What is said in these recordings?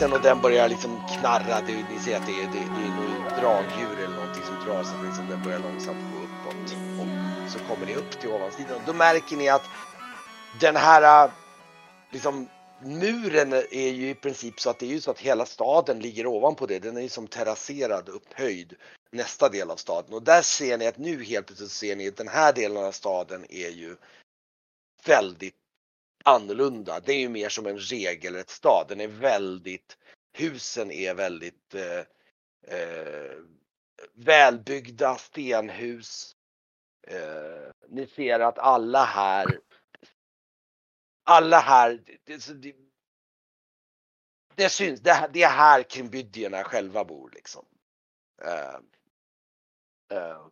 kommer och den börjar liksom knarra. Det, ni ser att det är, det, det är något dragdjur eller någonting som drar så att liksom den börjar långsamt gå uppåt. Och så kommer ni upp till ovansidan. Då märker ni att den här äh, liksom muren är ju i princip så att det är ju så att hela staden ligger ovanpå det. Den är ju som terrasserad, upphöjd, nästa del av staden. Och där ser ni att nu helt plötsligt ser ni att den här delen av staden är ju väldigt annorlunda. Det är ju mer som en regelrätt stad. Den är väldigt, husen är väldigt eh, eh, välbyggda stenhus. Eh, ni ser att alla här alla här, det, det, det syns, det, det är här krimbydierna själva bor liksom. Eh, eh,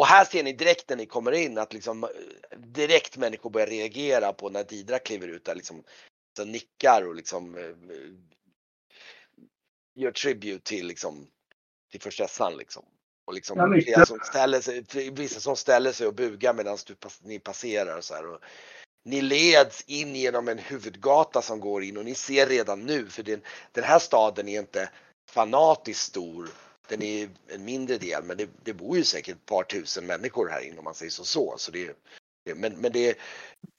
och här ser ni direkt när ni kommer in att liksom direkt människor börjar reagera på när Didra kliver ut där liksom så nickar och liksom uh, gör tribute till liksom till förstessan liksom. Och liksom som ställer sig, vissa som ställer sig och bugar medan du, ni passerar så här. Och, ni leds in genom en huvudgata som går in och ni ser redan nu, för den, den här staden är inte fanatiskt stor. Den är en mindre del, men det, det bor ju säkert ett par tusen människor här inne om man säger så. så. så det, men men det,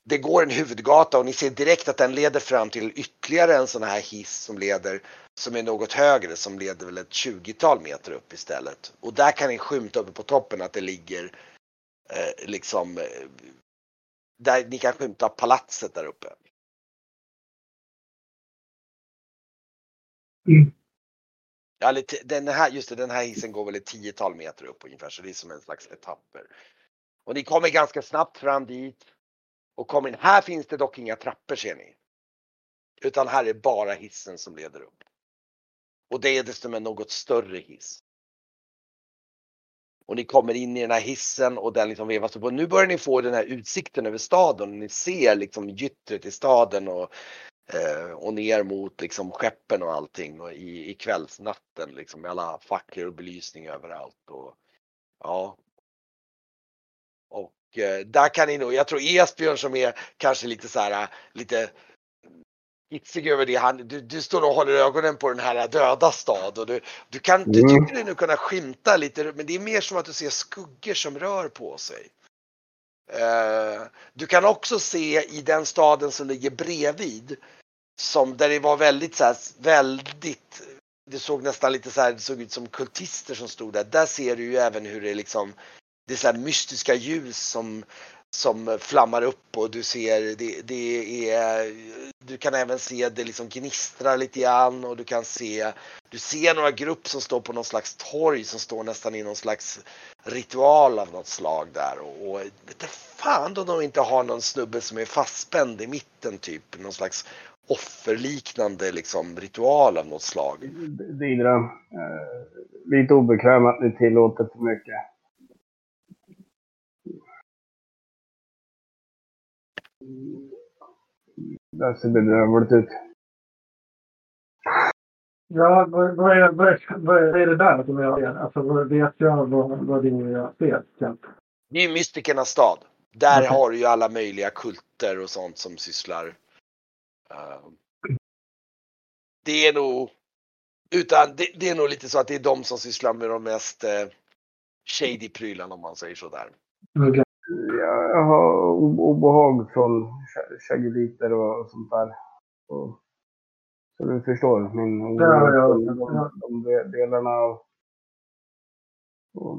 det går en huvudgata och ni ser direkt att den leder fram till ytterligare en sån här hiss som leder som är något högre som leder väl ett 20-tal meter upp istället. Och där kan ni skymta uppe på toppen att det ligger eh, liksom eh, där ni kan skymta palatset där uppe. Mm. Ja, den här, just det, den här hissen går väl ett tiotal meter upp ungefär så det är som en slags etapper. Och ni kommer ganska snabbt fram dit. Och kommer in. Här finns det dock inga trappor ser ni. Utan här är bara hissen som leder upp. Och det är dessutom en något större hiss. Och ni kommer in i den här hissen och den liksom vevas upp. Och nu börjar ni få den här utsikten över staden. Ni ser liksom gyttret i staden och, eh, och ner mot liksom skeppen och allting och i, i kvällsnatten liksom med alla facklor och belysning överallt. Och, ja. Och eh, där kan ni nog, jag tror Esbjörn som är kanske lite så här, lite hitsig över det. Han, du, du står och håller ögonen på den här döda stad och du, du, kan, du mm. tycker dig nu kunna skymta lite men det är mer som att du ser skuggor som rör på sig. Uh, du kan också se i den staden som ligger bredvid som där det var väldigt så här, väldigt det såg nästan lite så här, det såg ut som kultister som stod där. Där ser du ju även hur det liksom det är så här mystiska ljus som som flammar upp och du ser det, det är du kan även se det liksom gnistrar lite grann och du kan se du ser några grupp som står på någon slags torg som står nästan i någon slags ritual av något slag där och, och vet fan om de inte har någon snubbe som är fastspänd i mitten typ någon slags offerliknande liksom ritual av något slag. Didra, eh, lite obekväm att ni tillåter för mycket. Det ser bedrövligt ut. Ja, vad, vad, är, vad, vad är det där som jag vet? Alltså, vet jag vad, vad det är jag ser? Det är mystikernas stad. Där okay. har du ju alla möjliga kulter och sånt som sysslar. Uh, det är nog, utan det, det, är nog lite så att det är de som sysslar med de mest uh, shady prylarna om man säger sådär. Okay jag har obehag från chaguliter och sånt där. Och, så du förstår min oro ja, ja, ja. de, de delarna av...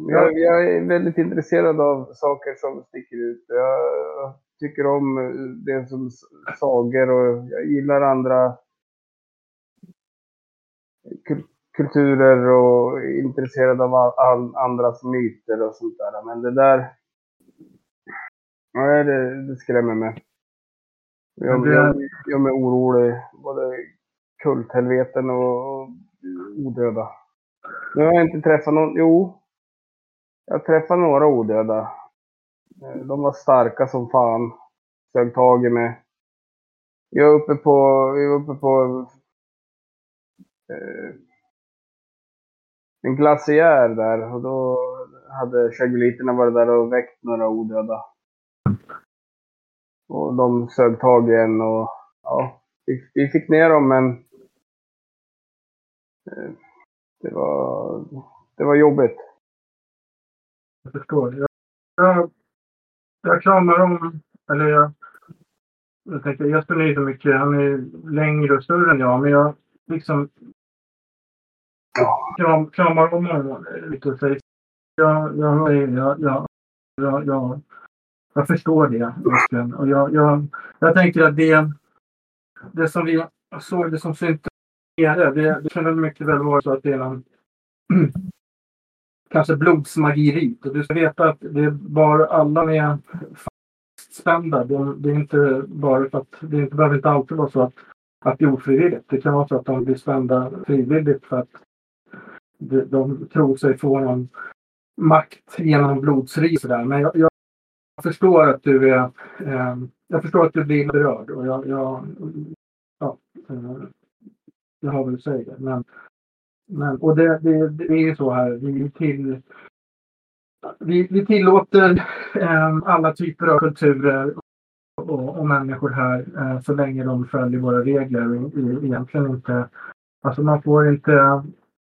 Jag, jag, är väldigt intresserad av saker som sticker ut. Jag tycker om det som sagor och jag gillar andra kulturer och är intresserad av all, andras myter och sånt där. Men det där Nej, det, det skrämmer mig. Jag, det... jag, gör mig orolig. Både kulthelveten och odöda. Nu har jag inte träffat någon. Jo. Jag har träffat några odöda. Eh, de var starka som fan. Sög tag i mig. Jag var uppe på, jag var uppe på eh, en glaciär där och då hade chaguliterna varit där och väckt några odöda. Och de sög tag i en och ja, vi, vi fick ner dem men eh, det var, det var jobbigt. Jag förstår. Jag, jag, jag kramar om, eller jag, jag tänker Jesper är ju så mycket, han är längre och större än jag, men jag liksom kram, kramar om honom lite och säger jag, jag, jag, jag, jag, jag, jag förstår det verkligen. Och jag, jag, jag tänker att det, det som vi såg, det som syntes nere, det, det väl mycket väl vara så att det är någon kanske blodsmagiriet. Och du ska veta att det är bara alla med fastspända. Det, det är inte bara för att det inte behöver inte alltid vara så att, att det är ofrivilligt. Det kan vara så att de blir spända frivilligt för att de, de tror sig få någon makt genom blodsris. Men jag, jag förstår att du är eh, jag förstår att du blir berörd och jag, jag, ja, eh, jag har väl att säga det. Men, men, och det, det, det är ju så här, vi, till, vi, vi tillåter eh, alla typer av kulturer och, och människor här eh, så länge de följer våra regler. Och, egentligen inte, alltså man får inte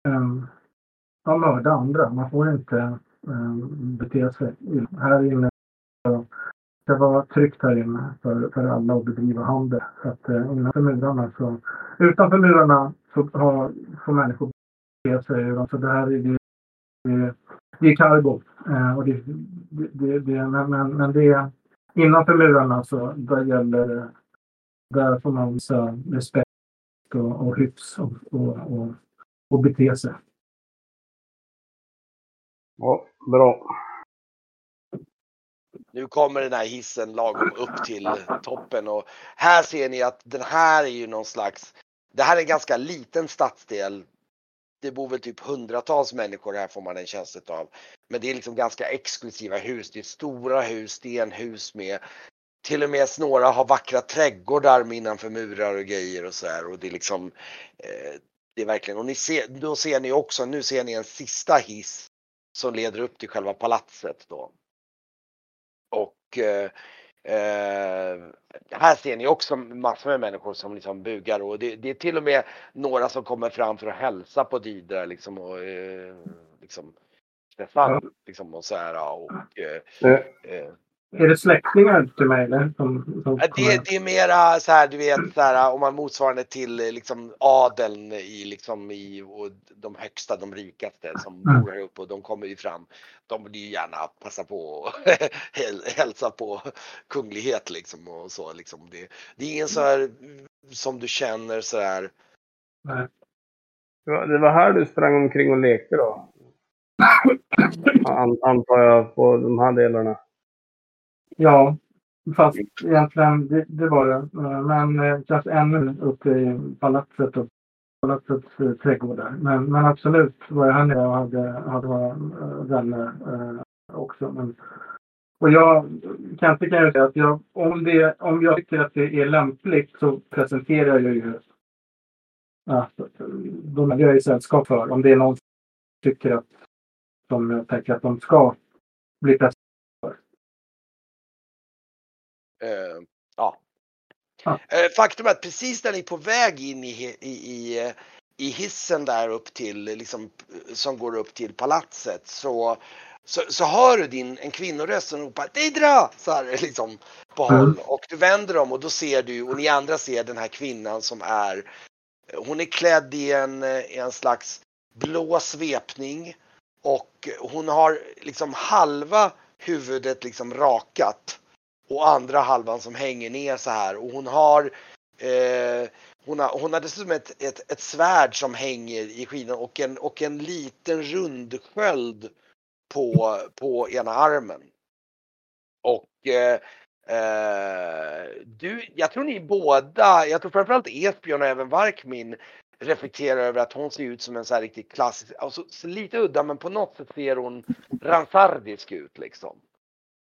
eh, ja, mörda andra. Man får inte eh, bete sig här inne. Det ska vara tryggt här inne för, för alla att bedriva handel. Så att eh, innanför murarna så, utanför murarna så har, får människor bete sig. Så det här är det, det, det är cargo. Eh, och det, det, det, men, men, men det är innanför murarna så där gäller där får man visa respekt och, och hyfs och, och, och, och bete sig. Ja, bra. Nu kommer den här hissen lagom upp till toppen och här ser ni att den här är ju någon slags, det här är en ganska liten stadsdel. Det bor väl typ hundratals människor här får man en känsla av. Men det är liksom ganska exklusiva hus. Det är stora hus, stenhus med till och med några har vackra trädgårdar innanför murar och grejer och så här och det är liksom eh, det är verkligen och ni ser, då ser ni också, nu ser ni en sista hiss som leder upp till själva palatset då. Och eh, eh, här ser ni också massor med människor som liksom bugar och det, det, är till och med några som kommer fram för att hälsa på Didra liksom och eh, liksom Stefan liksom och så här och eh, eh är det släktingar till mig eller? Som, som det, det, är mera så här, du vet, så här, om man motsvarande till liksom adeln i liksom i och de högsta, de rikaste som mm. bor här uppe och de kommer ju fram. De vill ju gärna passa på och hälsa på kunglighet liksom och så liksom. Det, det är ingen så här som du känner så här. Nej. Det var här du sprang omkring och lekte då? Antar jag på de här delarna. Ja, fast egentligen det, det var det. Eh, men eh, kanske ännu uppe i palatset och palatsets eh, trädgårdar. Men, men absolut var jag här nere och hade, hade eh, vänner eh, också. Men, och jag kan kan jag säga att jag, om, det, om jag tycker att det är lämpligt så presenterar jag ju att eh, de jag är i sällskap för. Om det är någon som tycker att de jag tänker att de ska bli Uh, ja. Ah. Uh, faktum är att precis när ni är på väg in i, i, i, i hissen där upp till, liksom, som går upp till palatset så, så, så hör du din, en kvinnoröst som ropar Didra! Så här liksom på håll. Mm. Och du vänder om och då ser du, och ni andra ser den här kvinnan som är, hon är klädd i en, en slags blå svepning och hon har liksom halva huvudet liksom rakat och andra halvan som hänger ner så här och hon har eh, hon har, hon har dessutom ett, ett, ett svärd som hänger i skidan och en, och en liten rundsköld på, på ena armen. Och eh, eh, du, jag tror ni båda, jag tror framförallt Esbjörn och även Varkmin reflekterar över att hon ser ut som en så här riktigt klassisk, alltså lite udda men på något sätt ser hon ransardisk ut liksom.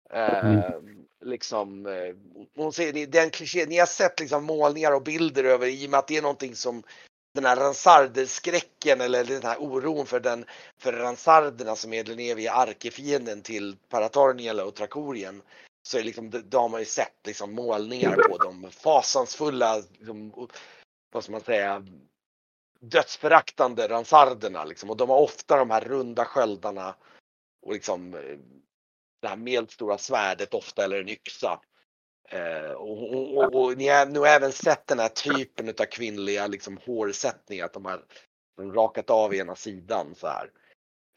Mm. Liksom, eh, hon säger, den kliché, ni har sett liksom målningar och bilder över i och med att det är någonting som den här ransardeskräcken eller den här oron för, den, för ransarderna som är den eviga arkefienden till Paratorniel och Trakorien. så är liksom, då har man ju sett liksom målningar på de fasansfulla, liksom, vad ska man säga, dödsföraktande ransarderna liksom. Och de har ofta de här runda sköldarna och liksom eh, det här medelstora svärdet ofta eller en yxa. Eh, och, och, och, och, ni har nog även sett den här typen av kvinnliga liksom, hårsättningar, att de har de rakat av ena sidan så här.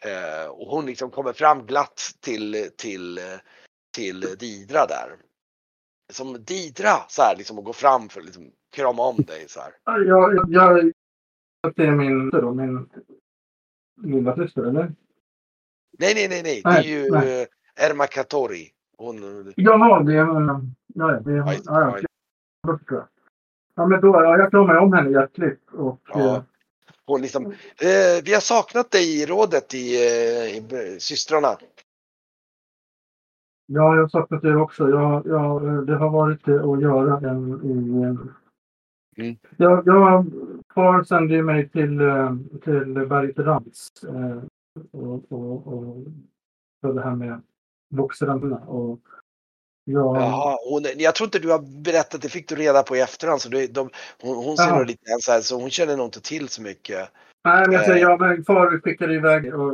Eh, och hon liksom kommer fram glatt till, till, till Didra där. Som Didra så här liksom och går fram för att liksom krama om dig så här. Jag, jag, jag, det är min, då, min lilla syster eller? Nej, nej, nej, nej. Det är ju nej. Erma Katori. Hon... Jaha, det är... Ja, det är ja, ja, ja. ja, men då, ja, jag kramar om henne hjärtligt. Och, ja. Eh, hon liksom, eh, vi har saknat dig i rådet i, eh, i systrarna. Ja, jag har saknat er också. Jag, jag, det har varit att göra en i... Mm. Jag, jag far sände ju mig till, eh, till berget Rams eh, och, och, och för det här med boxerarna. Och jag... Jaha, hon, jag tror inte du har berättat, det fick du reda på i efterhand. Så det, de, hon, hon ser nog lite så här, så hon känner nog inte till så mycket. Nej, men jag säger, ja, men far skickade iväg och,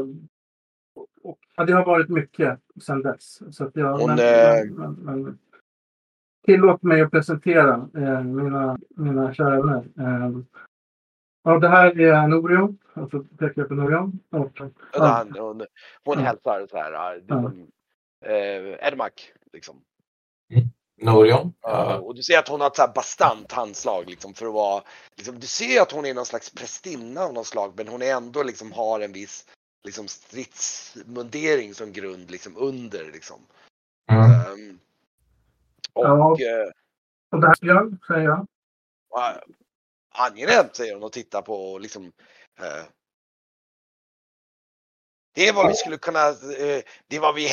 och, och det har varit mycket sedan dess. Så jag, hon, men, äh... men, men, tillåt mig att presentera eh, mina, mina kära vänner. Eh, ja, det här är Norion. Alltså pekar jag på Norion. Och, ja. hon, hon, hälsar så här. Liksom, ja. Eh, Ermak, liksom. Mm. Norion. Ja. Och du ser att hon har ett så här bastant handslag liksom för att vara, liksom, du ser att hon är någon slags prästinna av något slag men hon är ändå liksom har en viss liksom stridsmundering som grund liksom under liksom. Mm. Um, och, ja. Eh, och där säger jag. Uh, angenämt säger hon och tittar på liksom uh, det är vad vi skulle kunna, uh, det är vad vi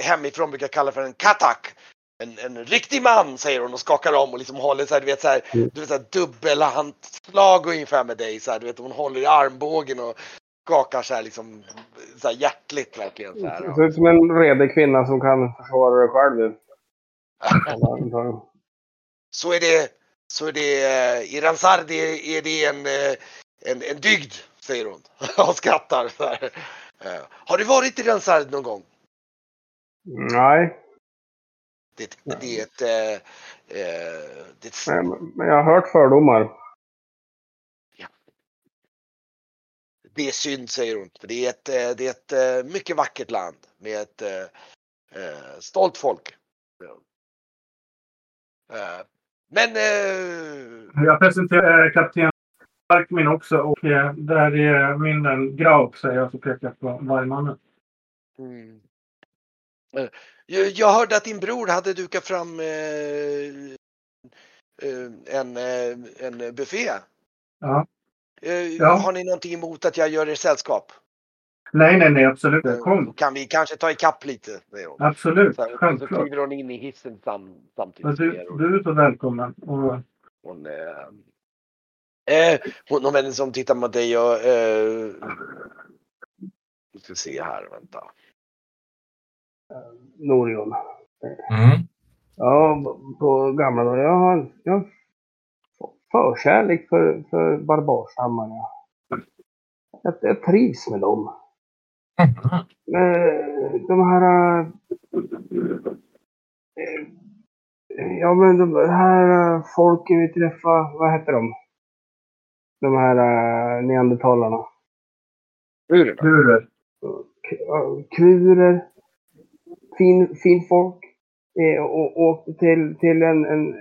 hemifrån brukar kalla för en katak en, en riktig man säger hon och skakar om och liksom håller så här, du vet så här, mm. du vet så här dubbelhandslag ungefär med dig så här, du vet hon håller i armbågen och skakar så här liksom så här hjärtligt verkligen så här. Det ser ut som en redig kvinna som kan försvara dig själv så är det, så är det, eh, i Ransardi är det en, eh, en, en dygd, säger hon och skrattar. Så här. Eh, har du varit i Ransardi någon gång? Nej. Det, det är ett... Eh, eh det är ett... Men jag har hört fördomar. Ja. Det är synd säger hon. För det är ett, eh, det är ett mycket vackert land med ett eh, stolt folk. Men... Eh... Jag presenterar kapten Parkmin också och där är min vän Grauk säger jag så pekar på vargmannen. Mm. Jag hörde att din bror hade dukat fram eh, eh, en, eh, en buffé. Ja. ja. Har ni någonting emot att jag gör er sällskap? Nej, nej, nej, absolut. Kom. Kan vi kanske ta ikapp lite. Absolut, så, självklart. Så kliver hon in i hissen sam, samtidigt. Du, du är så välkommen. Och... Hon, eh, eh, hon, hon som tittar på dig och... Eh, vi ska se här, vänta. Norion. Mm. Ja, på gamla dagar. Jag har, jag har förkärlek för, för barbarstammarna. Jag, jag trivs med dem. Mm. De här... Äh, ja, men de här folken vi träffade, vad heter de? De här äh, neandertalarna. Kurer. Kurer. Kurer fin, fin folk. Eh, och åkte till, till en, en,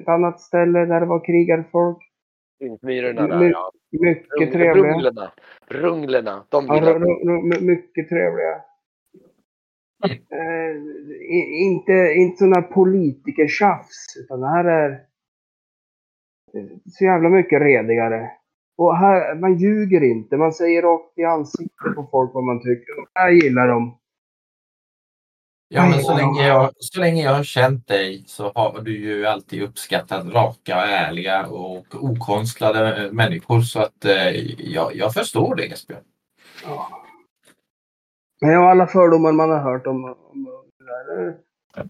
ett annat ställe där det var krigarfolk. Myrorna där, ja. Mycket Rung, trevliga. Runglerna. Runglerna. De ja, mycket trevliga. Eh, inte, inte sådana politikertjafs, utan det här är så jävla mycket redigare. Och här, man ljuger inte, man säger rakt i ansiktet på folk vad man tycker. Det här gillar de. Ja, men så länge, jag, så länge jag har känt dig så har du ju alltid uppskattat raka, ärliga och okonstlade människor. Så att eh, jag, jag förstår det, Esbjörn. Ja. Men alla fördomar man har hört om, om det där.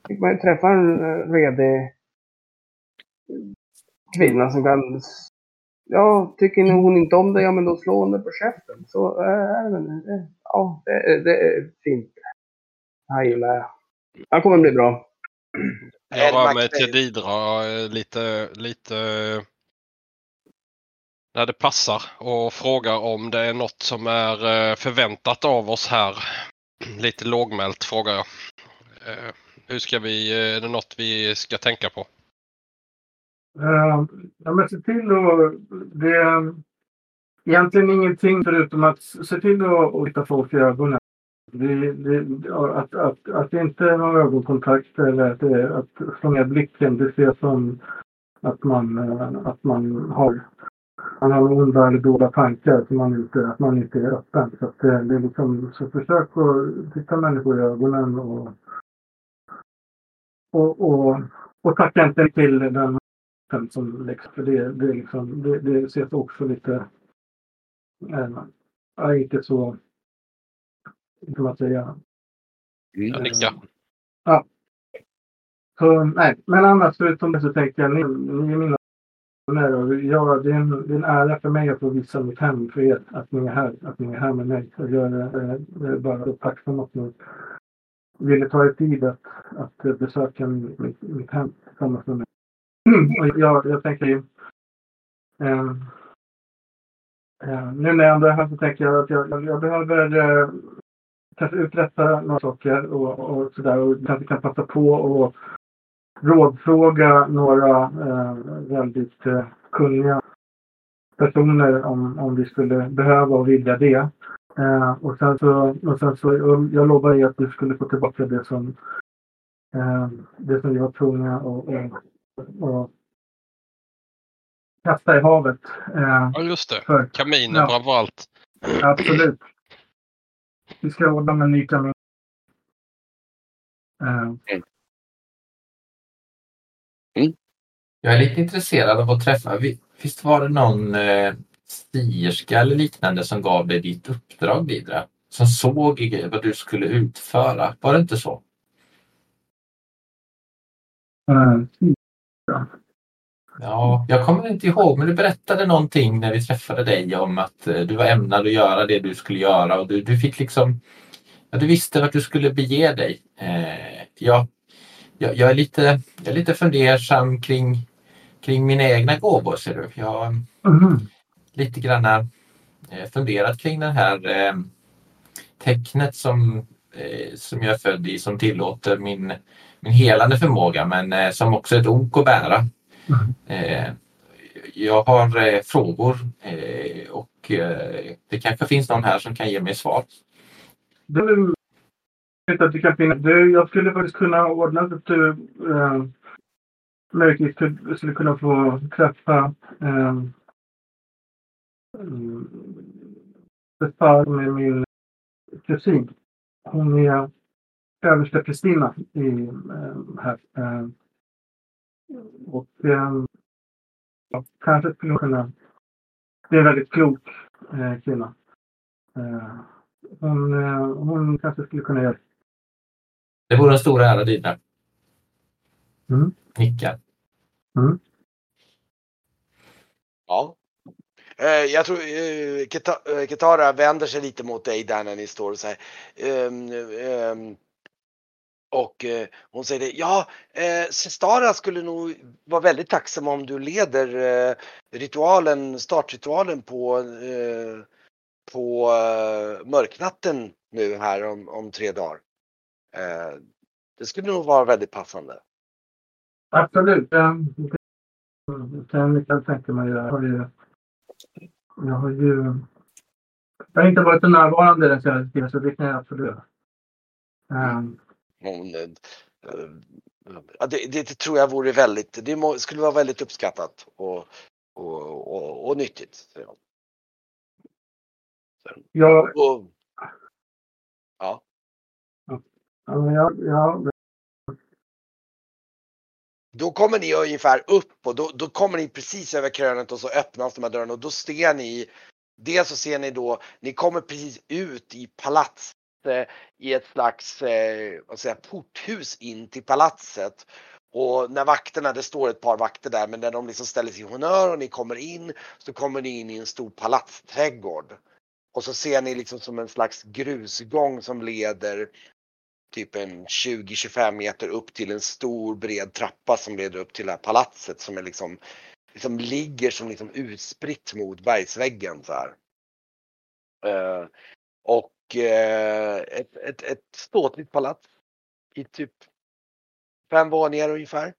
fick man ju träffa en eh, redig kvinna som kan... Ja, tycker hon inte om det, ja men då slår hon det på käften. Så äh, det, ja, det, det är fint. Han gillar jag. Han kommer bli bra. Jag rör mig till Didra eh, lite, lite när det passar och frågar om det är något som är eh, förväntat av oss här. Lite lågmält frågar jag. Eh, hur ska vi, är det något vi ska tänka på? Uh, ja, men se till att... Det är egentligen ingenting förutom att se till att titta folk i ögonen. Det, det, att, att, att inte ha ögonkontakt eller att, att slå ner blicken, det ses som att man, eh, att man har man har onda eller dåliga tankar att man inte, att man inte är öppen. Så att det, det är liksom, så försök att titta människor i ögonen och, och, och, och tacka inte till den som läggs. För det, det, är liksom, det, det ses också lite, äh, inte så, kan man säga? Jag nickar. Ja. Så, nej, men annars förutom det så tänker jag, ni, ni är mina Ja, det är, en, det är en ära för mig att få visa mitt hem för er. Att ni är här, att ni är här med mig. Jag är, jag är bara tacksam att ni ville ta er tid att, att besöka mitt, mitt hem tillsammans med mig. Mm, jag, jag tänker ju... Eh, eh, nu när jag ändå är här så tänker jag att jag, jag, jag behöver eh, kanske uträtta några saker och, och sådär. Och kanske kan passa på och rådfråga några eh, väldigt eh, kunniga personer om, om vi skulle behöva och vilja det. Eh, och sen så, och sen så jag lovar ju att du skulle få tillbaka det som, eh, det som vi var tvungna att och, och kasta i havet. Eh, ja, just det. För, Kaminer ja, framför allt. Absolut. Vi ska ordna med en ny kamin. Eh, mm. Jag är lite intresserad av att träffa, visst var det någon eh, stierska eller liknande som gav dig ditt uppdrag Didra? Som såg vad du skulle utföra, var det inte så? Mm. Ja, jag kommer inte ihåg, men du berättade någonting när vi träffade dig om att eh, du var ämnad att göra det du skulle göra och du, du fick liksom, ja, du visste vart du skulle bege dig. Eh, jag, jag, jag, är lite, jag är lite fundersam kring kring mina egna gåvor ser du. Jag har mm. lite grann eh, funderat kring det här eh, tecknet som, eh, som jag är född i som tillåter min, min helande förmåga men eh, som också är ett ok att bära. Mm. Eh, jag har eh, frågor eh, och eh, det kanske finns någon här som kan ge mig svar. Det att det kan finnas. Jag skulle faktiskt kunna ordna att du eh, möjligtvis skulle kunna få träffa eh, mm, med min kusin. Hon är översteprästinna i eh, här. Eh, och eh, kanske skulle hon kunna... Det är en väldigt klok eh, kvinna. Eh, hon, eh, hon kanske skulle kunna göra det. vore en stor ära, Dina. Mm. Nickar. Mm. Ja. Eh, jag tror eh, Ketara vänder sig lite mot dig där när ni står och så här. Och eh, hon säger det, ja, eh, Sestara skulle nog vara väldigt tacksam om du leder eh, ritualen, startritualen på, eh, på eh, mörknatten nu här om, om tre dagar. Eh, det skulle nog vara väldigt passande. Absolut. Eh, sen kan jag tänka mig. Jag har ju, jag har ju jag har inte varit så närvarande den senaste tiden så det kan jag absolut. Um, det, det, tror jag vore väldigt, det skulle vara väldigt uppskattat och, och, och, och nyttigt. Ja. Och, ja. Då kommer ni ungefär upp och då, då kommer ni precis över krönet och så öppnas de här dörrarna och då ser ni Dels så ser ni då, ni kommer precis ut i palats eh, Eh, i ett slags eh, vad säger, porthus in till palatset. Och när vakterna, det står ett par vakter där, men när de liksom ställer sig i honör och ni kommer in så kommer ni in i en stor palatsträdgård. Och så ser ni liksom som en slags grusgång som leder typ en 20-25 meter upp till en stor bred trappa som leder upp till det här palatset som är liksom, liksom ligger som liksom utspritt mot bergsväggen så här. Uh, och ett, ett, ett ståtligt palats i typ fem våningar ungefär.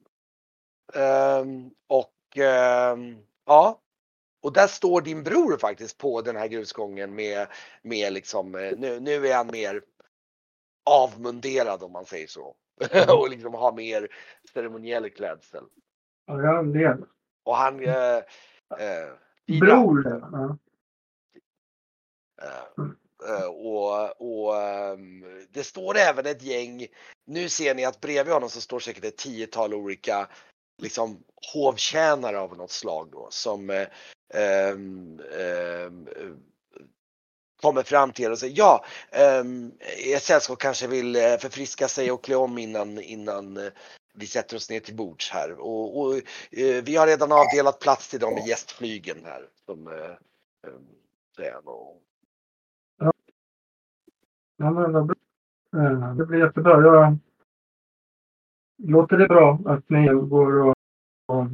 Uh, och ja, och där står din bror faktiskt på den här grusgången med, med liksom, eh, nu, nu är han mer avmunderad om man säger så. Mm. och liksom har mer ceremoniell klädsel. Ja, jag ler. Och han... Eh, eh, bror? Ja. Eh, eh, Eh, och, och ehm, det står även ett gäng, nu ser ni att bredvid honom så står säkert ett tiotal olika liksom hovtjänare av något slag då som eh, ehm, ehm, eh, kommer fram till er och säger ja, eh, ert sällskap kanske vill eh, förfriska sig och klä om innan, innan eh, vi sätter oss ner till bords här. Och, och vi har redan avdelat plats till dem i gästflygen här. Som, eh, och ja. men vad bra. Eh, det blir jättebra. Jag... Låter det bra att ni går och, och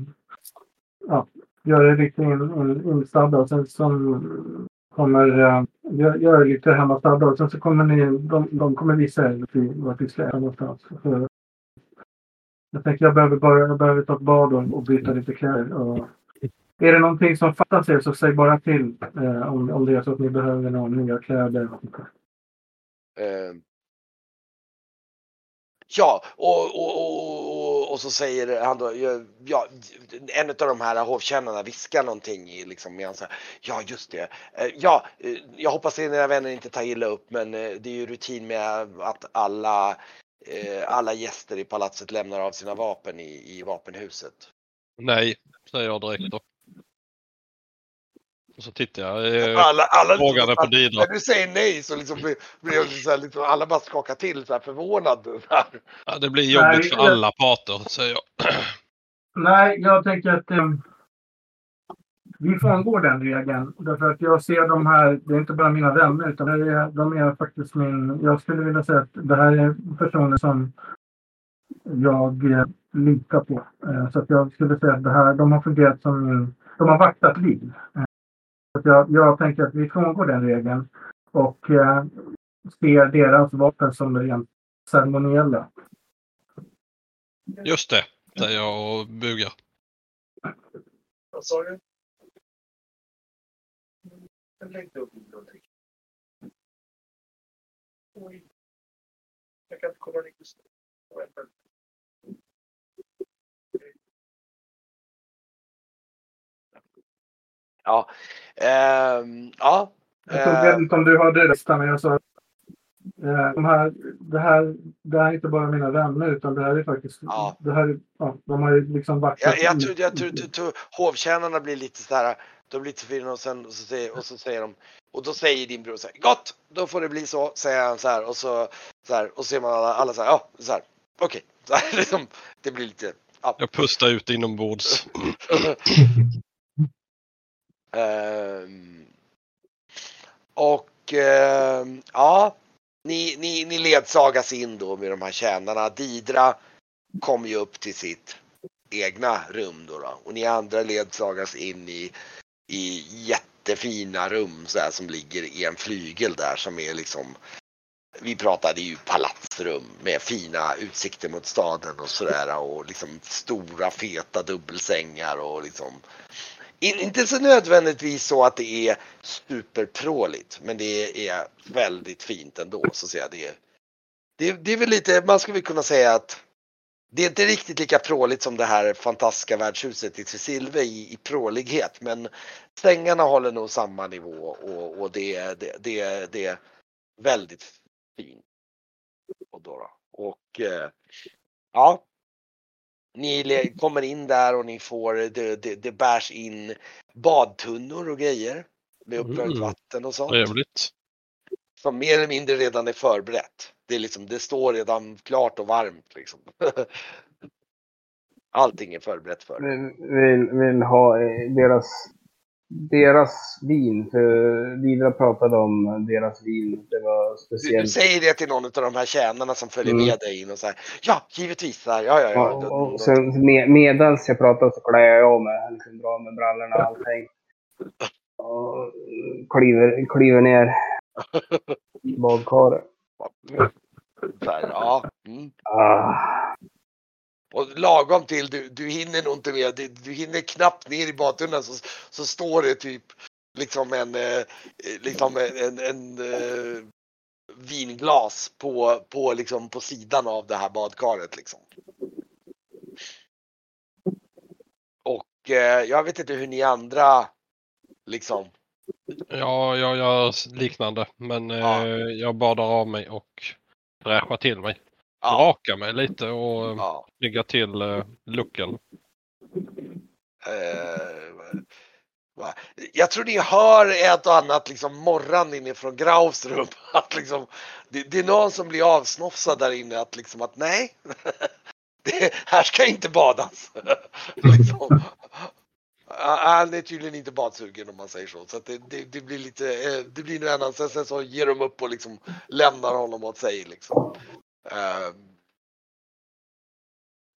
ja, gör er riktigt instadda och sen som kommer uh, gör, lite hemmastadda och sen så kommer ni, de, de kommer visa er vart vi ska äta någonstans. För jag tänker jag behöver, bara, jag behöver ta ett bad och, och byta lite kläder. Och, är det någonting som fattas er så säg bara till eh, om, om det är så att ni behöver några nya kläder. Och, Ehm. Ja, och, och, och, och, så säger han då, ja, en av de här hovkännarna viskar någonting i liksom, i hans, ja just det, eh, ja, eh, jag hoppas att era vänner inte tar illa upp men eh, det är ju rutin med att alla, eh, alla gäster i palatset lämnar av sina vapen i, i vapenhuset. Nej, säger jag direkt då. Och så tittar jag eh, alla, alla frågande på Didra. När du säger nej så liksom blir, blir så här, liksom, alla bara skakar till så här förvånad. Ja, det blir jobbigt nej, för jag... alla parter säger jag. Nej, jag tänker att um, vi frångår den regeln. Därför att jag ser de här, det är inte bara mina vänner utan det är, de är faktiskt min, jag skulle vilja säga att det här är personer som jag eh, litar på. Eh, så att jag skulle säga att det här, de har fungerat som min, de har vaktat liv. Eh, jag, jag tänker att vi frångår den regeln och eh, ser deras vapen som rent ceremoniella. Just det, säger jag och bugar. Vad sa du? Jag längtar upp någonting. Oj. Jag kan inte komma riktigt Ja. Eh, ja. Jag vet inte om du hörde det, men jag sa eh, de här, det, här, det här är inte bara mina vänner utan det här är faktiskt... Ja. Det här, ja, de har ju liksom varit... Jag, jag, tror, jag, tror, jag tror hovtjänarna blir lite så här, de blir lite förvirrade och, sen, och, så säger, och så säger de och då säger din bror så här, gott, då får det bli så, säger han så här och så, så här, och ser man alla, alla så här, ja, så här, okej, okay. liksom, det blir lite, ja. Jag pustar ut inombords. Ehm, och ehm, ja, ni, ni, ni ledsagas in då med de här tjänarna. Didra kommer ju upp till sitt egna rum då, då. och ni andra ledsagas in i, i jättefina rum så här, som ligger i en flygel där som är liksom vi pratade ju palatsrum med fina utsikter mot staden och sådär och liksom stora feta dubbelsängar och liksom inte så nödvändigtvis så att det är superpråligt, men det är väldigt fint ändå. Så att säga. Det, det, det är väl lite, man skulle kunna säga att det är inte riktigt lika pråligt som det här fantastiska värdshuset i Tresilve i, i prålighet, men sängarna håller nog samma nivå och, och det, det, det, det är väldigt fint. Och, då, och eh, ja, ni kommer in där och ni får, det, det, det bärs in badtunnor och grejer. Med uppvärmt mm. vatten och sånt. Trevligt. som mer eller mindre redan är förberett. Det, är liksom, det står redan klart och varmt. Liksom. Allting är förberett för. Vill, vill ha eh, deras, deras vin. För Vidra pratade om deras vin. Det var Du, du speciellt. säger det till någon av de här tjänarna som följer Mm. med dig in och så här. Ja, givetvis. Ja, ja, ja. Ja, och, och sen med, medans jag pratade så klär jag av mig. Liksom drar med brallorna och allting. Och kliver, kliver ner i badkaret. Ja. Mm. Ah. Och lagom till, du, du hinner nog inte med, du, du hinner knappt ner i badtunnan så, så står det typ liksom en, eh, liksom en, en, eh, vinglas på, på, liksom på sidan av det här badkaret liksom. Och eh, jag vet inte hur ni andra liksom, Ja, jag gör liknande. Men Ja. eh, jag badar av mig och fräschar till mig. Ja, Rakar mig lite och ja. snyggar till eh, looken. Eh, jag tror ni hör ett och annat liksom morran inifrån Graus rum. Att liksom, det, det är någon som blir avsnofsad där inne att liksom att nej, det, här ska inte badas. liksom. Han är tydligen inte badsugen om man säger så. Så det, det, det blir lite, eh, det blir nog en annan. Sen, sen så ger de upp och liksom lämnar honom åt sig liksom. Eh,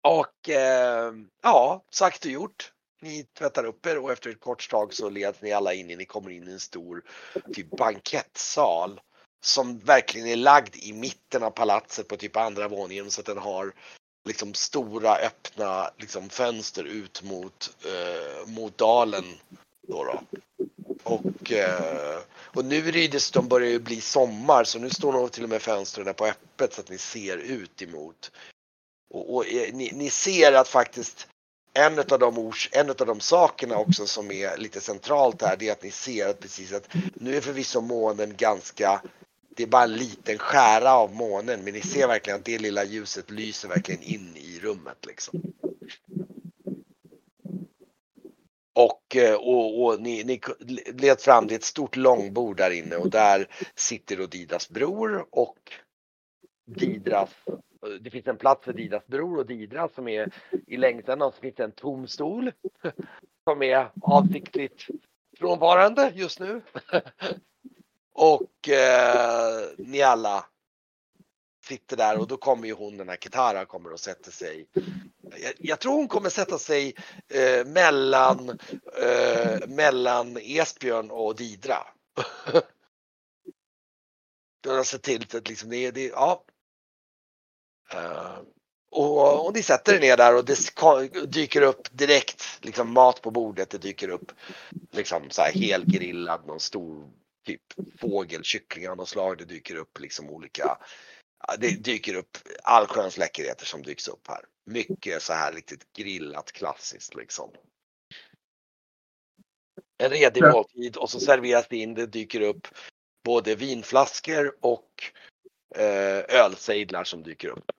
och eh, ja, sagt och gjort. Ni tvättar upp er och efter ett kort tag så leds ni alla in. Ni kommer in i en stor typ bankettsal som verkligen är lagd i mitten av palatset på typ andra våningen så att den har liksom stora öppna liksom fönster ut mot, eh, mot dalen. Då då. Och, eh, och nu är det ju dessutom börjar ju bli sommar så nu står nog till och med fönstren på öppet så att ni ser ut emot. Och, och eh, ni, ni ser att faktiskt en av de ors, en av de sakerna också som är lite centralt här det är att ni ser att precis att nu är förvisso månen ganska det är bara en liten skära av månen men ni ser verkligen att det lilla ljuset lyser verkligen in i rummet liksom. Och, eh, och, och ni, ni led fram till ett stort långbord där inne och där sitter då Didas bror och Didras eh, det finns en plats för Didas bror och Didra som är i längtan och så finns det en tom stol som är avsiktligt frånvarande just nu. och eh, ni alla sitter där och då kommer ju hon den här Kitara kommer och sätter sig. Jag, jag tror hon kommer sätta sig eh, mellan eh, mellan Esbjörn och Didra. Då har sett till att liksom det det, ja, Uh, och, och ni sätter er ner där och det dyker upp direkt liksom mat på bordet. Det dyker upp liksom så här helgrillad någon stor typ fågel, kyckling av något slag. Det dyker upp liksom olika. Det dyker upp allsköns läckerheter som dyks upp här. Mycket så här riktigt grillat klassiskt liksom. En redig måltid och så serveras det in. Det dyker upp både vinflaskor och eh, ölsejdlar som dyker upp.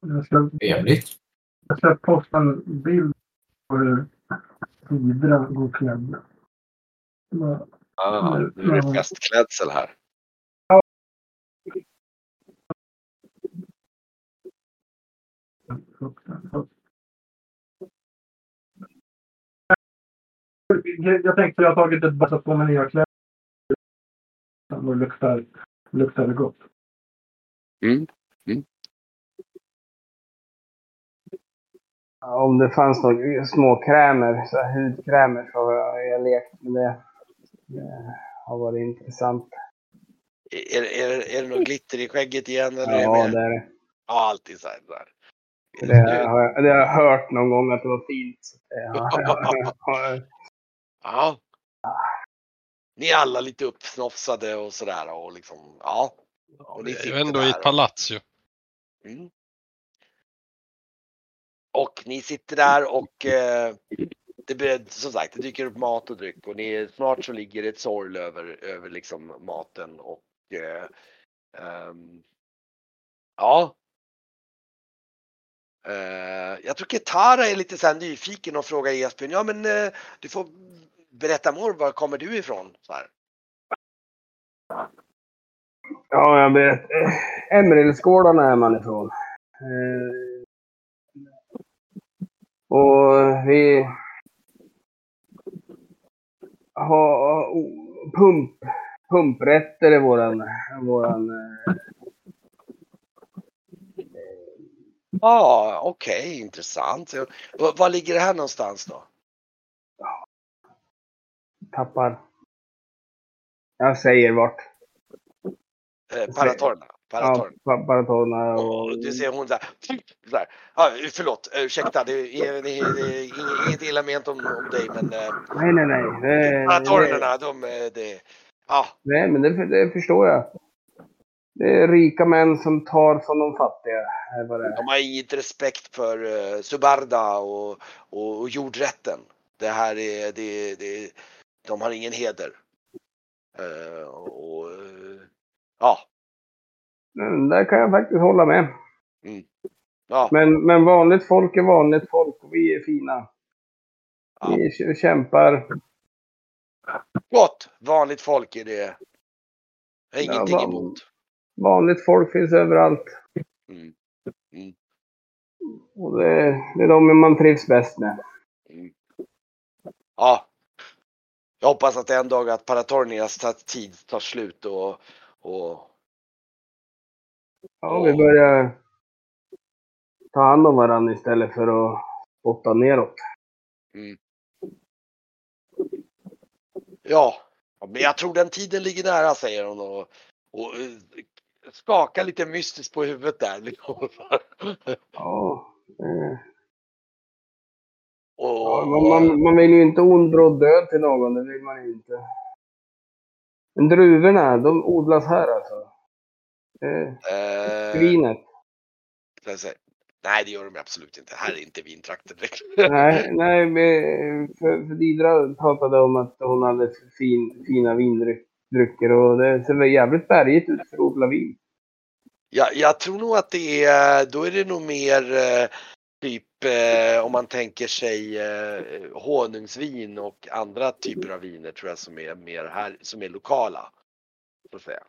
Jag ska, Trevligt. jag ska posta en bild på hur Vidra går klädd. Ah, nu är det festklädsel här. Jag, jag tänkte jag har tagit ett bara på mig nya kläder. Och luktar, luktar det gott. Ja, Om det fanns några små krämer, så hudkrämer, så har jag, jag lekt med det. Det har varit intressant. Är, är, är det något glitter i skägget igen? Eller Ja, är det, det är det. ja alltid så här. Så här. Det har, jag, det har jag hört någon gång att det var fint. Det Ja. Ni är alla lite uppsnofsade och sådär och liksom, ja. Och ni Det är sitter ändå i ett och- palats ju. Mm. Och ni sitter där och eh, det blir, som sagt, det dyker upp mat och dryck och ni, snart så ligger ett sorl över, över liksom maten och eh, ehm, ja. Eh, jag tror Ketara är lite så här nyfiken och frågar Esbjörn, ja men eh, du får berätta mor, var kommer du ifrån? Så här. Ja, jag vet. Eh, Emerilsgårdarna är man ifrån. Eh, och vi har oh, pump, pumprätter i våran, våran eh, Ja, ah, okej, okay, intressant. Var, var ligger det här någonstans då? Tappar. Jag säger vart. Eh, Paratorna. Paratorna. Ja, Paratorna och... och du ser hon där. där. Ah, förlåt, ursäkta. Det är, det är, inget illa ment om, om dig men... Eh, nej, nej, nej. Paratornerna, de... Det, ja. Nej, men det, det förstår jag. Det är rika män som tar från de fattiga. De har inget respekt för uh, Subarda och, och, och, jordrätten. Det här är, det, det, de har ingen heder. Uh, och, uh, ja. Men där kan jag faktiskt hålla med. Mm. Ja. Men, men vanligt folk är vanligt folk och vi är fina. Ja. Vi kämpar. Gott! Vanligt folk är det. Jag har ingenting ja, emot. Vanligt folk finns överallt. Mm. Mm. Och det, det, är de man trivs bäst med. Mm. Ja. Jag hoppas att en dag att Paratornias tid tar slut och, och... Ja, vi börjar ta hand om varandra istället för att spotta neråt. Mm. Ja, men jag tror den tiden ligger nära säger hon och, och skakar lite mystiskt på huvudet där. Liksom. Ja. Eh. Och, ja man, man, man, vill ju inte ond bråd död till någon, det vill man ju inte. Men druvorna, de odlas här alltså? Eh, eh, vinet? Nej, det gör de absolut inte. Här är inte vintrakter direkt. nej, nej för, för Didra pratade om att hon hade fin, fina vindrycker och det ser väl jävligt bergigt ut för att odla vin. Ja, jag tror nog att det är, då är det nog mer eh, typ eh, om man tänker sig eh, honungsvin och andra typer av viner tror jag som är mer här, som är lokala. Så att säga.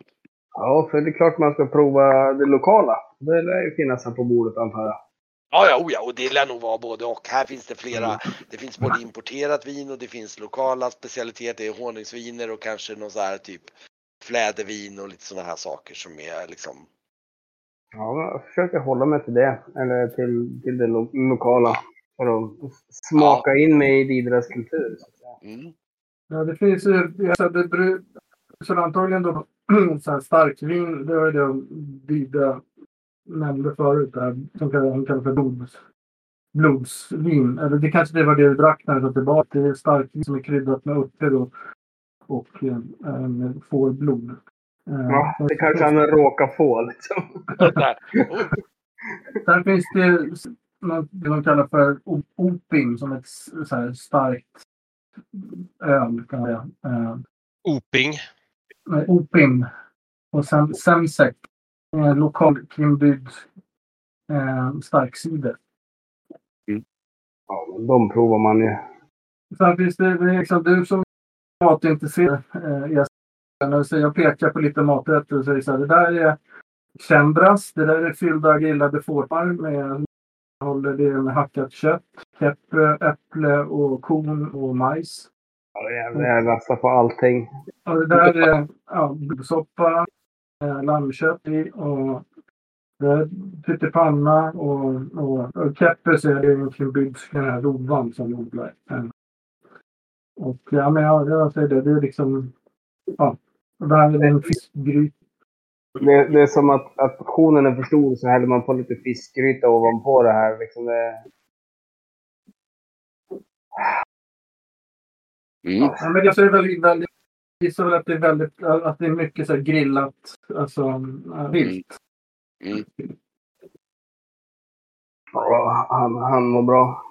Ja, för det är klart man ska prova det lokala. Det lär ju finnas här på bordet antar jag. Ja, ja, oh ja, och det lär nog vara både och. Här finns det flera. Mm. Det finns både importerat vin och det finns lokala specialiteter. Det är honungsviner och kanske någon så här typ flädervin och lite sådana här saker som är liksom Ja, jag försöker hålla mig till det. Eller till, till det lo lokala. För att smaka ja. in mig i Didras kultur. Mm. Ja, det finns ju... Alltså, det, så antagligen då så här starkvin, det var det Didra nämnde förut. Där, som hon kallar för blods, blodsvin. Eller det kanske det var det du drack när du var tillbaka. Det är starkvin som är kryddat med örter och, och äh, fårblod. Ja, det kanske han råkar få liksom. Sen finns det något de kallar för oping som ett så här starkt öl. Kan jag säga. Eh, oping? Nej, opim. Och sen Semsek. Eh, lokalkrimbyggd eh, stark cider. Mm. Ja, de provar man ju. Sen finns det, liksom, du som är matintresserad eh, jag pekar på lite maträtter och säger så här, det där är chembras, det där är fyllda grillade fårpar med håller det med hackat kött, peppre, äpple och korn och majs. Ja, jag rastar på allting. Och det där är ja, blodssoppa, eh, lammkött i och pyttipanna och, och, och keppe så är det egentligen byggd den här rovan som odlar. Och ja, men jag, jag säger det, det är liksom ja, är det en fiskgryta. Det, det, är som att, att portionen är för stor så häller man på lite fiskgryta ovanpå det här. Liksom det... Mm. Ja, men jag ser väldigt, väldigt, gissar väl att det är väldigt, att det är mycket så grillat, alltså vilt. Mm. Ja, han, han mår bra.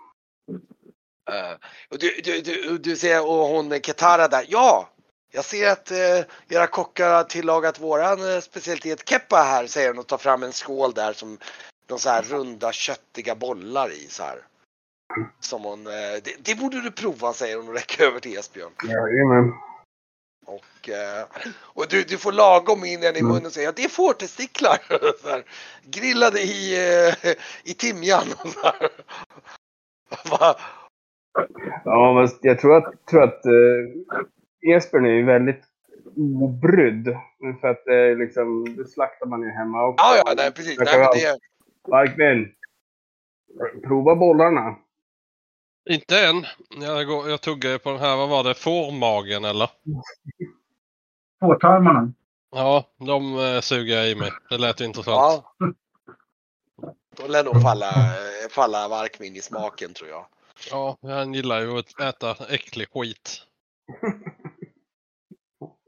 Uh, du, du, du, du ser och hon Ketara där. Ja, jag ser att eh, era kockar har tillagat våran eh, specialitet keppa här säger hon och tar fram en skål där som de så här runda köttiga bollar i så här. Som hon, eh, det, det, borde du prova säger hon och räcker över till Esbjörn. Jajamän. Och, eh, och du, du får lagom in den i Mm. munnen och säga det är fårtestiklar. Grillade i, eh, i timjan. Ja, men jag tror att, tror att uh, Esbjörn är ju väldigt obrydd. För att eh, liksom, det slaktar man ju hemma också. Ja, ja, nej, precis. Nej, men det, Varkmin, prova bollarna. Inte än. Jag, går, jag tuggade på den här, vad var det, fårmagen eller? Fårtarmarna. Ja, de eh, suger jag i mig. Det lät intressant. ja. Då lär nog falla, eh, falla Varkmin i smaken tror jag. Ja, han gillar ju att äta äcklig skit.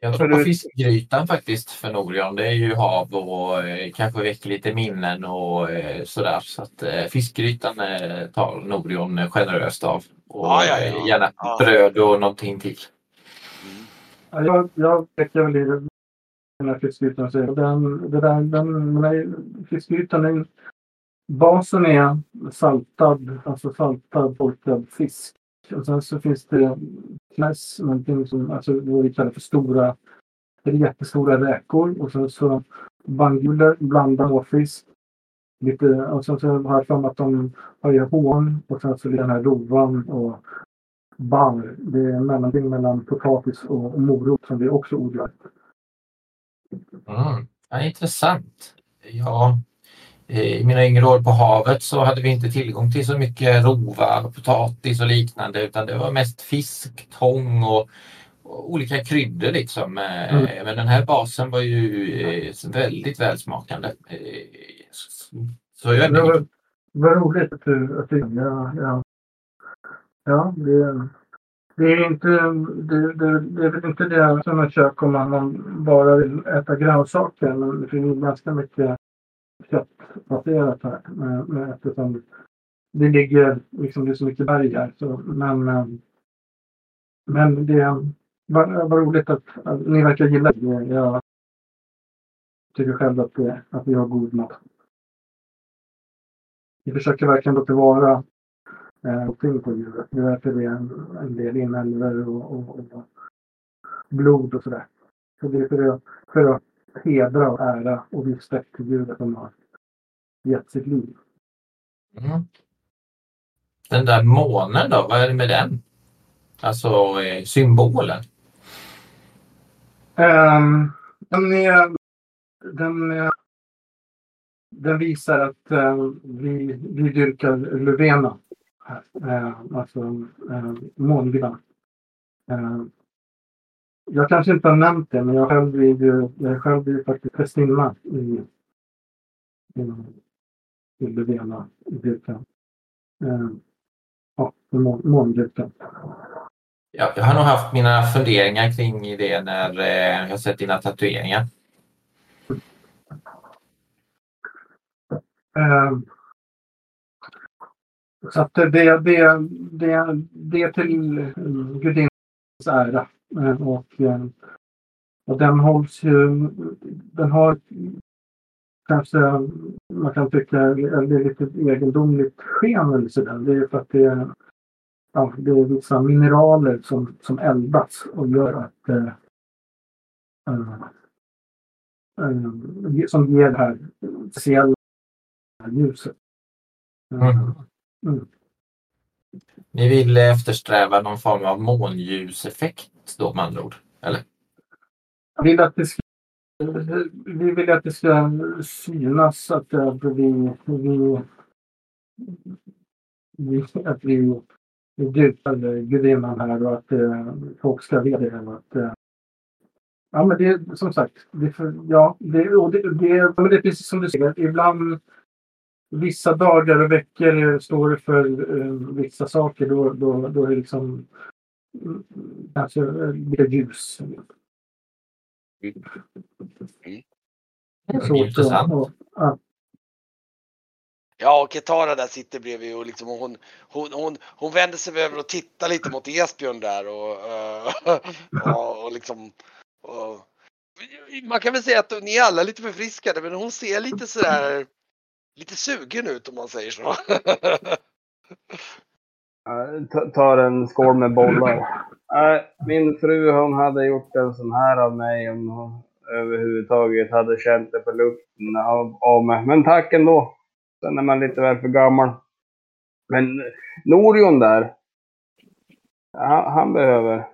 Jag tror på fiskgrytan faktiskt för Norion. Det är ju hav och eh, kanske väcker lite minnen och eh, sådär. Så att eh, fiskgrytan eh, tar Norion generöst av. Och Ja, ja, ja. gärna bröd och någonting till. Mm. Ja, Jag, jag väcker väl i den här fiskgrytan den, det där, den, den här fiskgrytan, den, basen är saltad, alltså saltad torkad fisk. Och sen så finns det knäs, någonting som, alltså vad vi kallar för stora, jättestora räkor och sen så banguler, blandad råfisk. Lite, och sen så har jag för mig att de har hån och sen så den här rovan och barr. Det är en mellanting mellan potatis och morot som vi också odlar. Mm. Ja, intressant. Ja, i mina yngre år på havet så hade vi inte tillgång till så mycket rovar, potatis och liknande utan det var mest fisk, tång och, och olika kryddor liksom. Eh, Mm. Men den här basen var ju eh, väldigt välsmakande. Eh, Så jag Det var, roligt att du, att du ja, ja. ja det, det är inte det, det, det är väl inte det som ett kök om man, man bara vill äta grönsaker. Men det finns ganska mycket köttbaserat här. Eh, eh, eftersom det ligger liksom, det är så mycket berg här. Så, men, eh, men det var, var roligt att, att ni verkar gilla det. Jag tycker själv att, det, att vi har god mat. Vi försöker verkligen då bevara eh, allting på djuret. Det är därför det är en, en del inälvor och, och, och blod och sådär. Så det är för att, för att hedra och ära och respekt till djuret som har gett sitt liv. Mm. Den där månen då, vad är det med den? Alltså eh, symbolen. Um, den, är, den, är, den visar att eh, vi, vi dyrkar Luvena. Eh, alltså uh, mångudar. Eh, jag kanske inte har nämnt det, men jag själv är ju, jag själv ju faktiskt prästinna i, i, i Luvena-dyrkan. Uh, ja, må- måndyrkan. Ja, jag har nog haft mina funderingar kring det när eh, jag sett dina tatueringar. Eh, Så att det, det, det, det, det är till eh, gudinnans ära. Eh, Och, eh, och den hålls ju, den har kanske, man kan tycka, det är lite egendomligt sken eller sådär. Det är för att det är, ja, det är vissa mineraler som, som eldas och gör att eh, eh, eh, som ger det här speciella ljuset. Mm. Mm. Ni vill eftersträva någon form av månljuseffekt då med andra ord? Eller? Jag vill att det ska, vi vill att det ska synas att, eh, att vi, vi, vi, att vi, vi gudinnan här och att eh, folk ska veta det. Att, eh, ja, men det är som sagt, det, för, ja, det, och det, det, men det är precis som du säger. Ibland vissa dagar och veckor står det för eh, vissa saker. Då, då, då är det liksom kanske eh, lite ljus. Mm, Så, intressant. och- ja. Ja, och Ketara där sitter bredvid och liksom hon, hon, hon, hon vänder sig över och tittar lite mot Esbjörn där och, eh, och, och liksom och, man kan väl säga att ni är alla lite förfriskade men hon ser lite sådär lite sugen ut om man säger så. Jag tar en skål med bollar. Äh, min fru hon hade gjort en sån här av mig om hon överhuvudtaget hade känt det på lukten av, av mig. Men tack ändå. Sen är man lite väl för gammal. Men Norion där. Han, han behöver.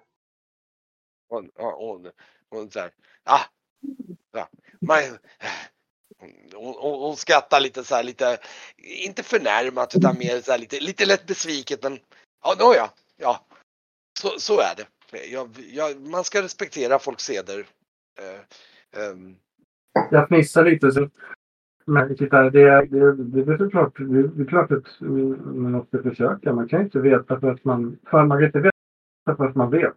Hon, hon, hon hon säger, ah, ja, man, hon, hon, hon skrattar lite så här, lite, inte förnärmat utan mer så här lite, lite lätt besviket men ja, nåja, ja, så, så är det. Jag, jag, man ska respektera folks seder. Eh, ehm, Jag fnissar lite så men titta, det, det, det är såklart, det, det är klart att man måste försöka. Man kan ju inte veta för att man, för man kan inte veta för att man vet.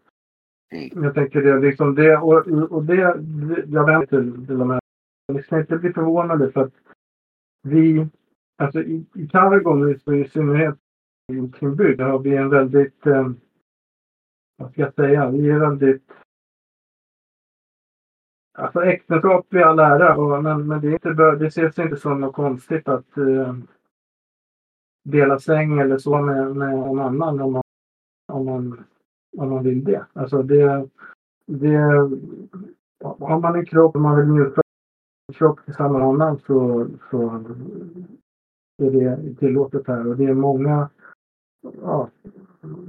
Mm. Jag tänker det, liksom det och, och det, det jag vänder till, till de här, ni liksom ska inte bli förvånade för att vi, alltså i, i Targon och i synnerhet i Kringby, har vi en väldigt, eh, vad ska jag säga, vi är väldigt Alltså äktenskap i all ära, och, men, men det, är inte, det ses inte som något konstigt att eh, dela säng eller så med, med en annan om man, om man, om man vill det. Alltså det, det har man en kropp och man vill njuta annan så, så är det tillåtet här. Och det är många ja,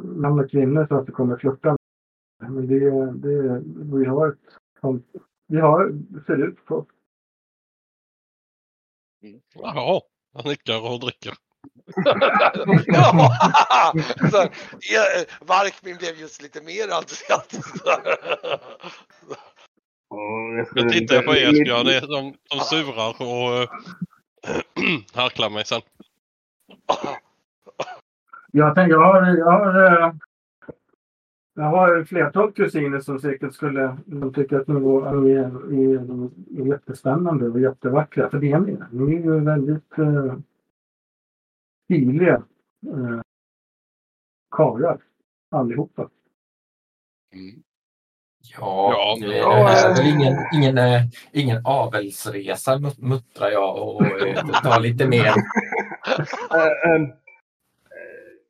män och kvinnor som inte kommer flörta med. Men det, det, vi har ett sånt vi har, ser ut så. Jaha, han nickar och dricker. ja, ja, Varkmin blev just lite mer entusiastisk. Jag tittar på Esbjörn, det är de, de surar och äh, harklar mig sen. Jag tänker, jag har, jag har, eh, jag har flertal kusiner som säkert skulle de tycker att ni är, är, är jättespännande och jättevackra. För det är ni. Ni är ju väldigt eh, stiliga eh, karlar allihopa. Mm. Ja, Ja, det ja, är eh. väl ingen, ingen, eh, ingen avelsresa mut- muttrar jag och eh, tar lite mer. Ähm, äh,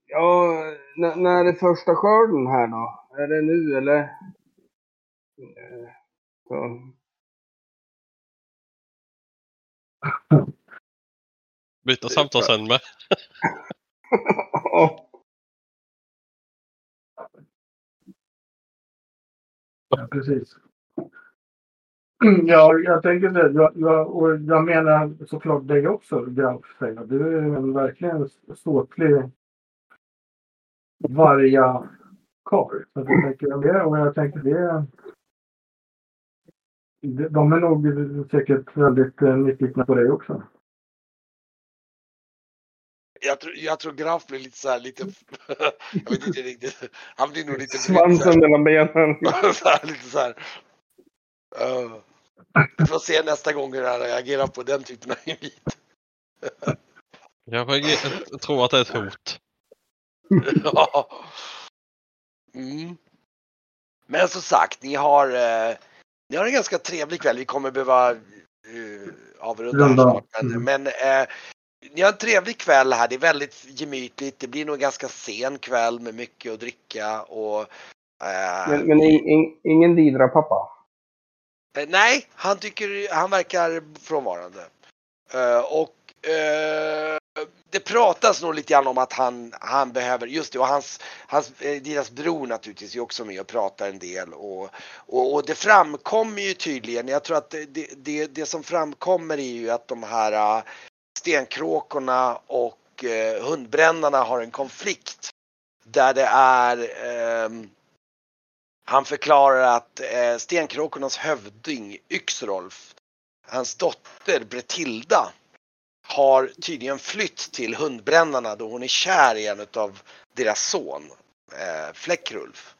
ja, när är första skörden här då? Är det nu eller? Så. Byta samtalsämne. Ja, precis. Ja, jag tänker det. Jag, jag, och jag menar såklart dig också, Graf. Du är en verkligen ståtlig varga karl. Så jag tänker det och jag tänker det. De är nog säkert väldigt eh, nyfikna på dig också. Jag tror, jag tror Graf blir lite så här lite, jag vet inte riktigt, han blir nog lite Svansen mellan benen. så här, lite så här. Uh, vi får se nästa gång hur han reagerar på den typen av invit. Jag jag tror att det är ett hot. Ja. mm. Men som sagt, ni har, eh, ni har en ganska trevlig kväll. Vi kommer behöva uh, avrunda snart. Men, Mm. men eh, ni har en trevlig kväll här. Det är väldigt gemytligt. Det blir nog en ganska sen kväll med mycket att dricka och eh, Men, men in, in, ingen Didra-pappa? Eh, Nej, han tycker han verkar frånvarande. Eh, och eh, det pratas nog lite grann om att han, han behöver, just det, och hans, hans eh, deras bror naturligtvis är också med och pratar en del och, och, och det framkommer ju tydligen, jag tror att det, det, det, som framkommer är ju att de här stenkråkorna och eh, hundbrännarna har en konflikt där det är eh, han förklarar att eh, stenkråkornas hövding Yxrolf, hans dotter Bretilda, har tydligen flytt till hundbrännarna då hon är kär i en av deras son, eh, Fläckrulf.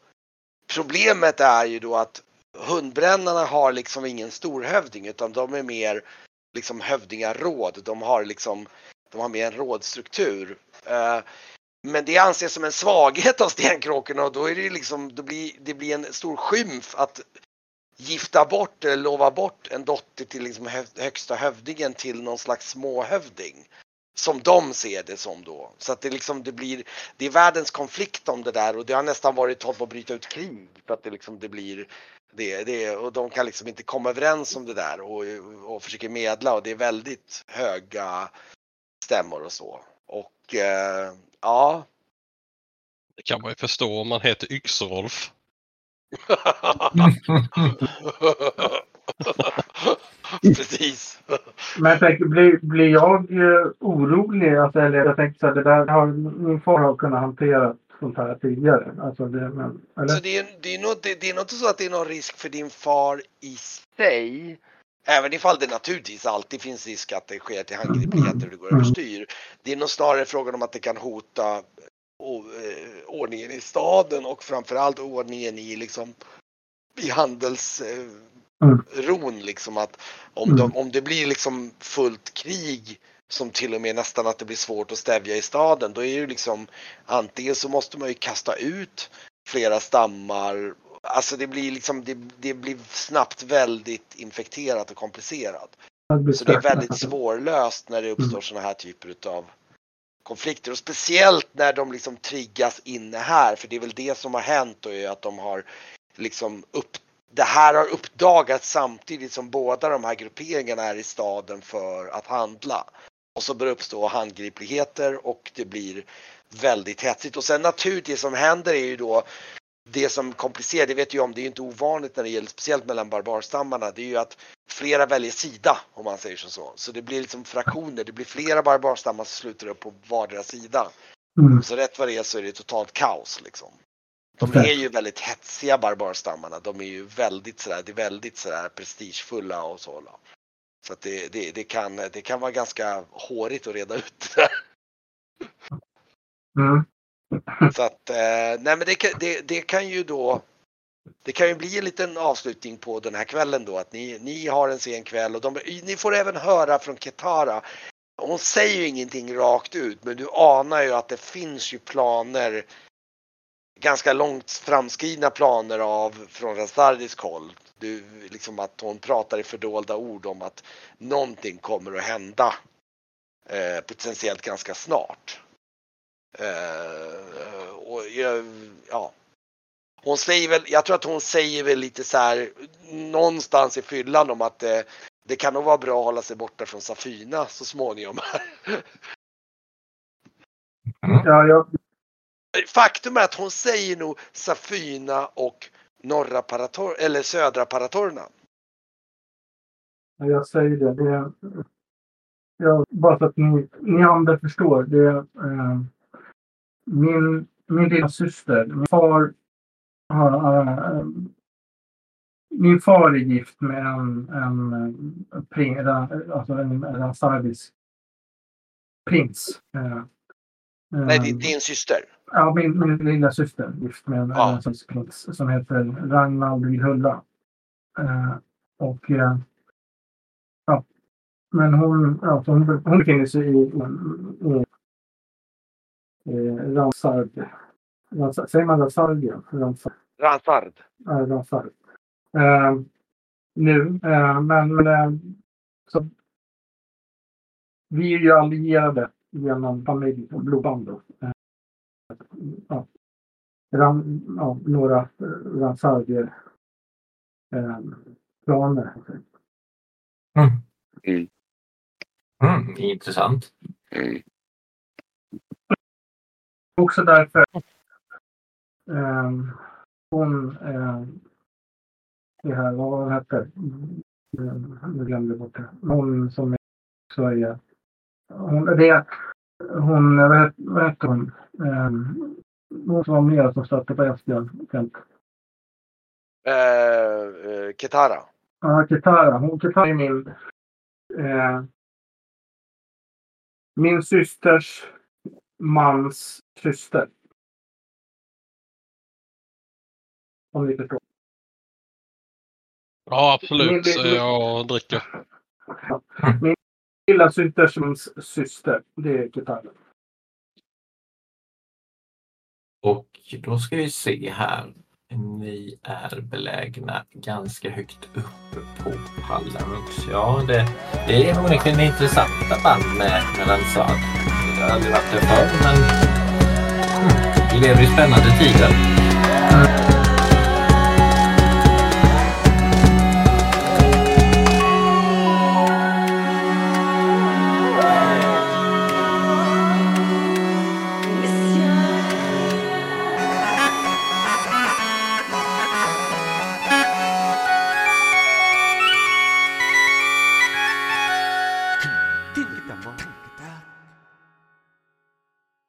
Problemet är ju då att hundbrännarna har liksom ingen storhövding utan de är mer liksom hövdingaråd. De har liksom, de har mer en rådstruktur. Eh, men det anses som en svaghet av stenkråkorna och då är det liksom, det blir, det blir en stor skymf att gifta bort eller lova bort en dotter till liksom högsta hövdingen till någon slags småhövding. som de ser det som då. Så att det liksom det blir, det är världens konflikt om det där och det har nästan varit hållit på att bryta ut krig för att det liksom det blir det, det och de kan liksom inte komma överens om det där och, och försöker medla och det är väldigt höga stämmor och så. Och eh, ja. Det kan man ju förstå om man heter Yxrolf. Precis. Men jag tänker, blir, blir jag eh, orolig? Alltså, eller jag tänker så här, det där har min far har kunnat hantera sånt här tidigare. Alltså det, men? Så det är, det, är nog, det, det är nog inte så att det är någon risk för din far i sig. Även ifall det naturligtvis alltid finns risk att det sker till handgripligheter och det går överstyr. Det är nog snarare frågan om att det kan hota eh, ordningen i staden och framförallt ordningen i liksom i handelsron Mm. liksom att om, Mm. de, om det blir liksom fullt krig som till och med nästan att det blir svårt att stävja i staden då är ju liksom antingen så måste man ju kasta ut flera stammar Alltså det blir liksom det, det blir snabbt väldigt infekterat och komplicerat. Så det är väldigt svårlöst när det uppstår Mm. sådana här typer utav konflikter och speciellt när de liksom triggas inne här för det är väl det som har hänt då är att de har liksom upp det här har uppdagats samtidigt som båda de här grupperingarna är i staden för att handla. Och så börjar uppstå handgripligheter och det blir väldigt hetsigt. Och sen naturligtvis som händer är ju då det som komplicerar, det vet ju om, det är ju inte ovanligt när det gäller speciellt mellan barbarstammarna, det är ju att flera väljer sida om man säger så. Så det blir liksom fraktioner, det blir flera barbarstammar som slutar upp på vardera sida. Mm. Så rätt vad det är så är det totalt kaos liksom. De är ju väldigt hetsiga barbarstammarna, de är ju väldigt sådär, det är väldigt sådär prestigefulla och så. Så att det, det, det, kan, det kan vara ganska hårigt att reda ut det där. Mm. Så att, eh, nej men det kan, det, det kan ju då det kan ju bli en liten avslutning på den här kvällen då att ni, ni har en sen kväll och de, ni får även höra från Ketara. Hon säger ju ingenting rakt ut men du anar ju att det finns ju planer ganska långt framskridna planer av från Rastardis håll. Du, liksom att hon pratar i fördolda ord om att någonting kommer att hända eh, potentiellt ganska snart. Eh, och jag, ja. Hon säger väl, jag tror att hon säger väl lite så här någonstans i fyllan om att eh, det kan nog vara bra att hålla sig borta från Safina så småningom. Ja, jag, Faktum är att hon säger nog Safina och norra Parator eller södra Paratorna. jag säger det. det jag, bara så att ni, ni andra förstår. Det, eh, min, min lilla syster, min far har, eh, min far är gift med en, en, eh, en, en... alltså en, en ransardisk prins. Eh, Nej, din, din syster. Ja, min, min lilla syster gift med en Ja. ja. prins som heter Ragnvald Vilhulla. Eh, och eh, ja, men hon, ja, hon, hon befinner sig i, i, i Ransard. Ransard. Säger man Ransardia? Ransard. Ransard. Ja, Ransard. Eh, nu, eh, men, men eh, så, vi är ju allierade genom familj och blodband. då. Eh, ja. Ram, ja, några eh, Ransardier eh, planer. Mm. Mm. Mm, intressant. Också därför eh, hon eh, det här, vad hon hette? Eh, Nu glömde jag bort det. Hon som är också är hon, det, hon, vad hette- vad hette hon? Eh, hon som var med som stötte på Esbjörn. Eh, eh, Ketara. Ja, Kitara. Hon Kitara är min eh, min systers mans syster. Om ni förstår. Ja, absolut. Min- Så jag dricker. Min lilla systers mans syster. Det är Kitara. Och då ska vi se här. Ni är belägna ganska högt uppe på Pallarux. Ja, det, det är onekligen intressanta band med, Lansad. Jag har aldrig varit där förr, men mm, vi lever i spännande tider.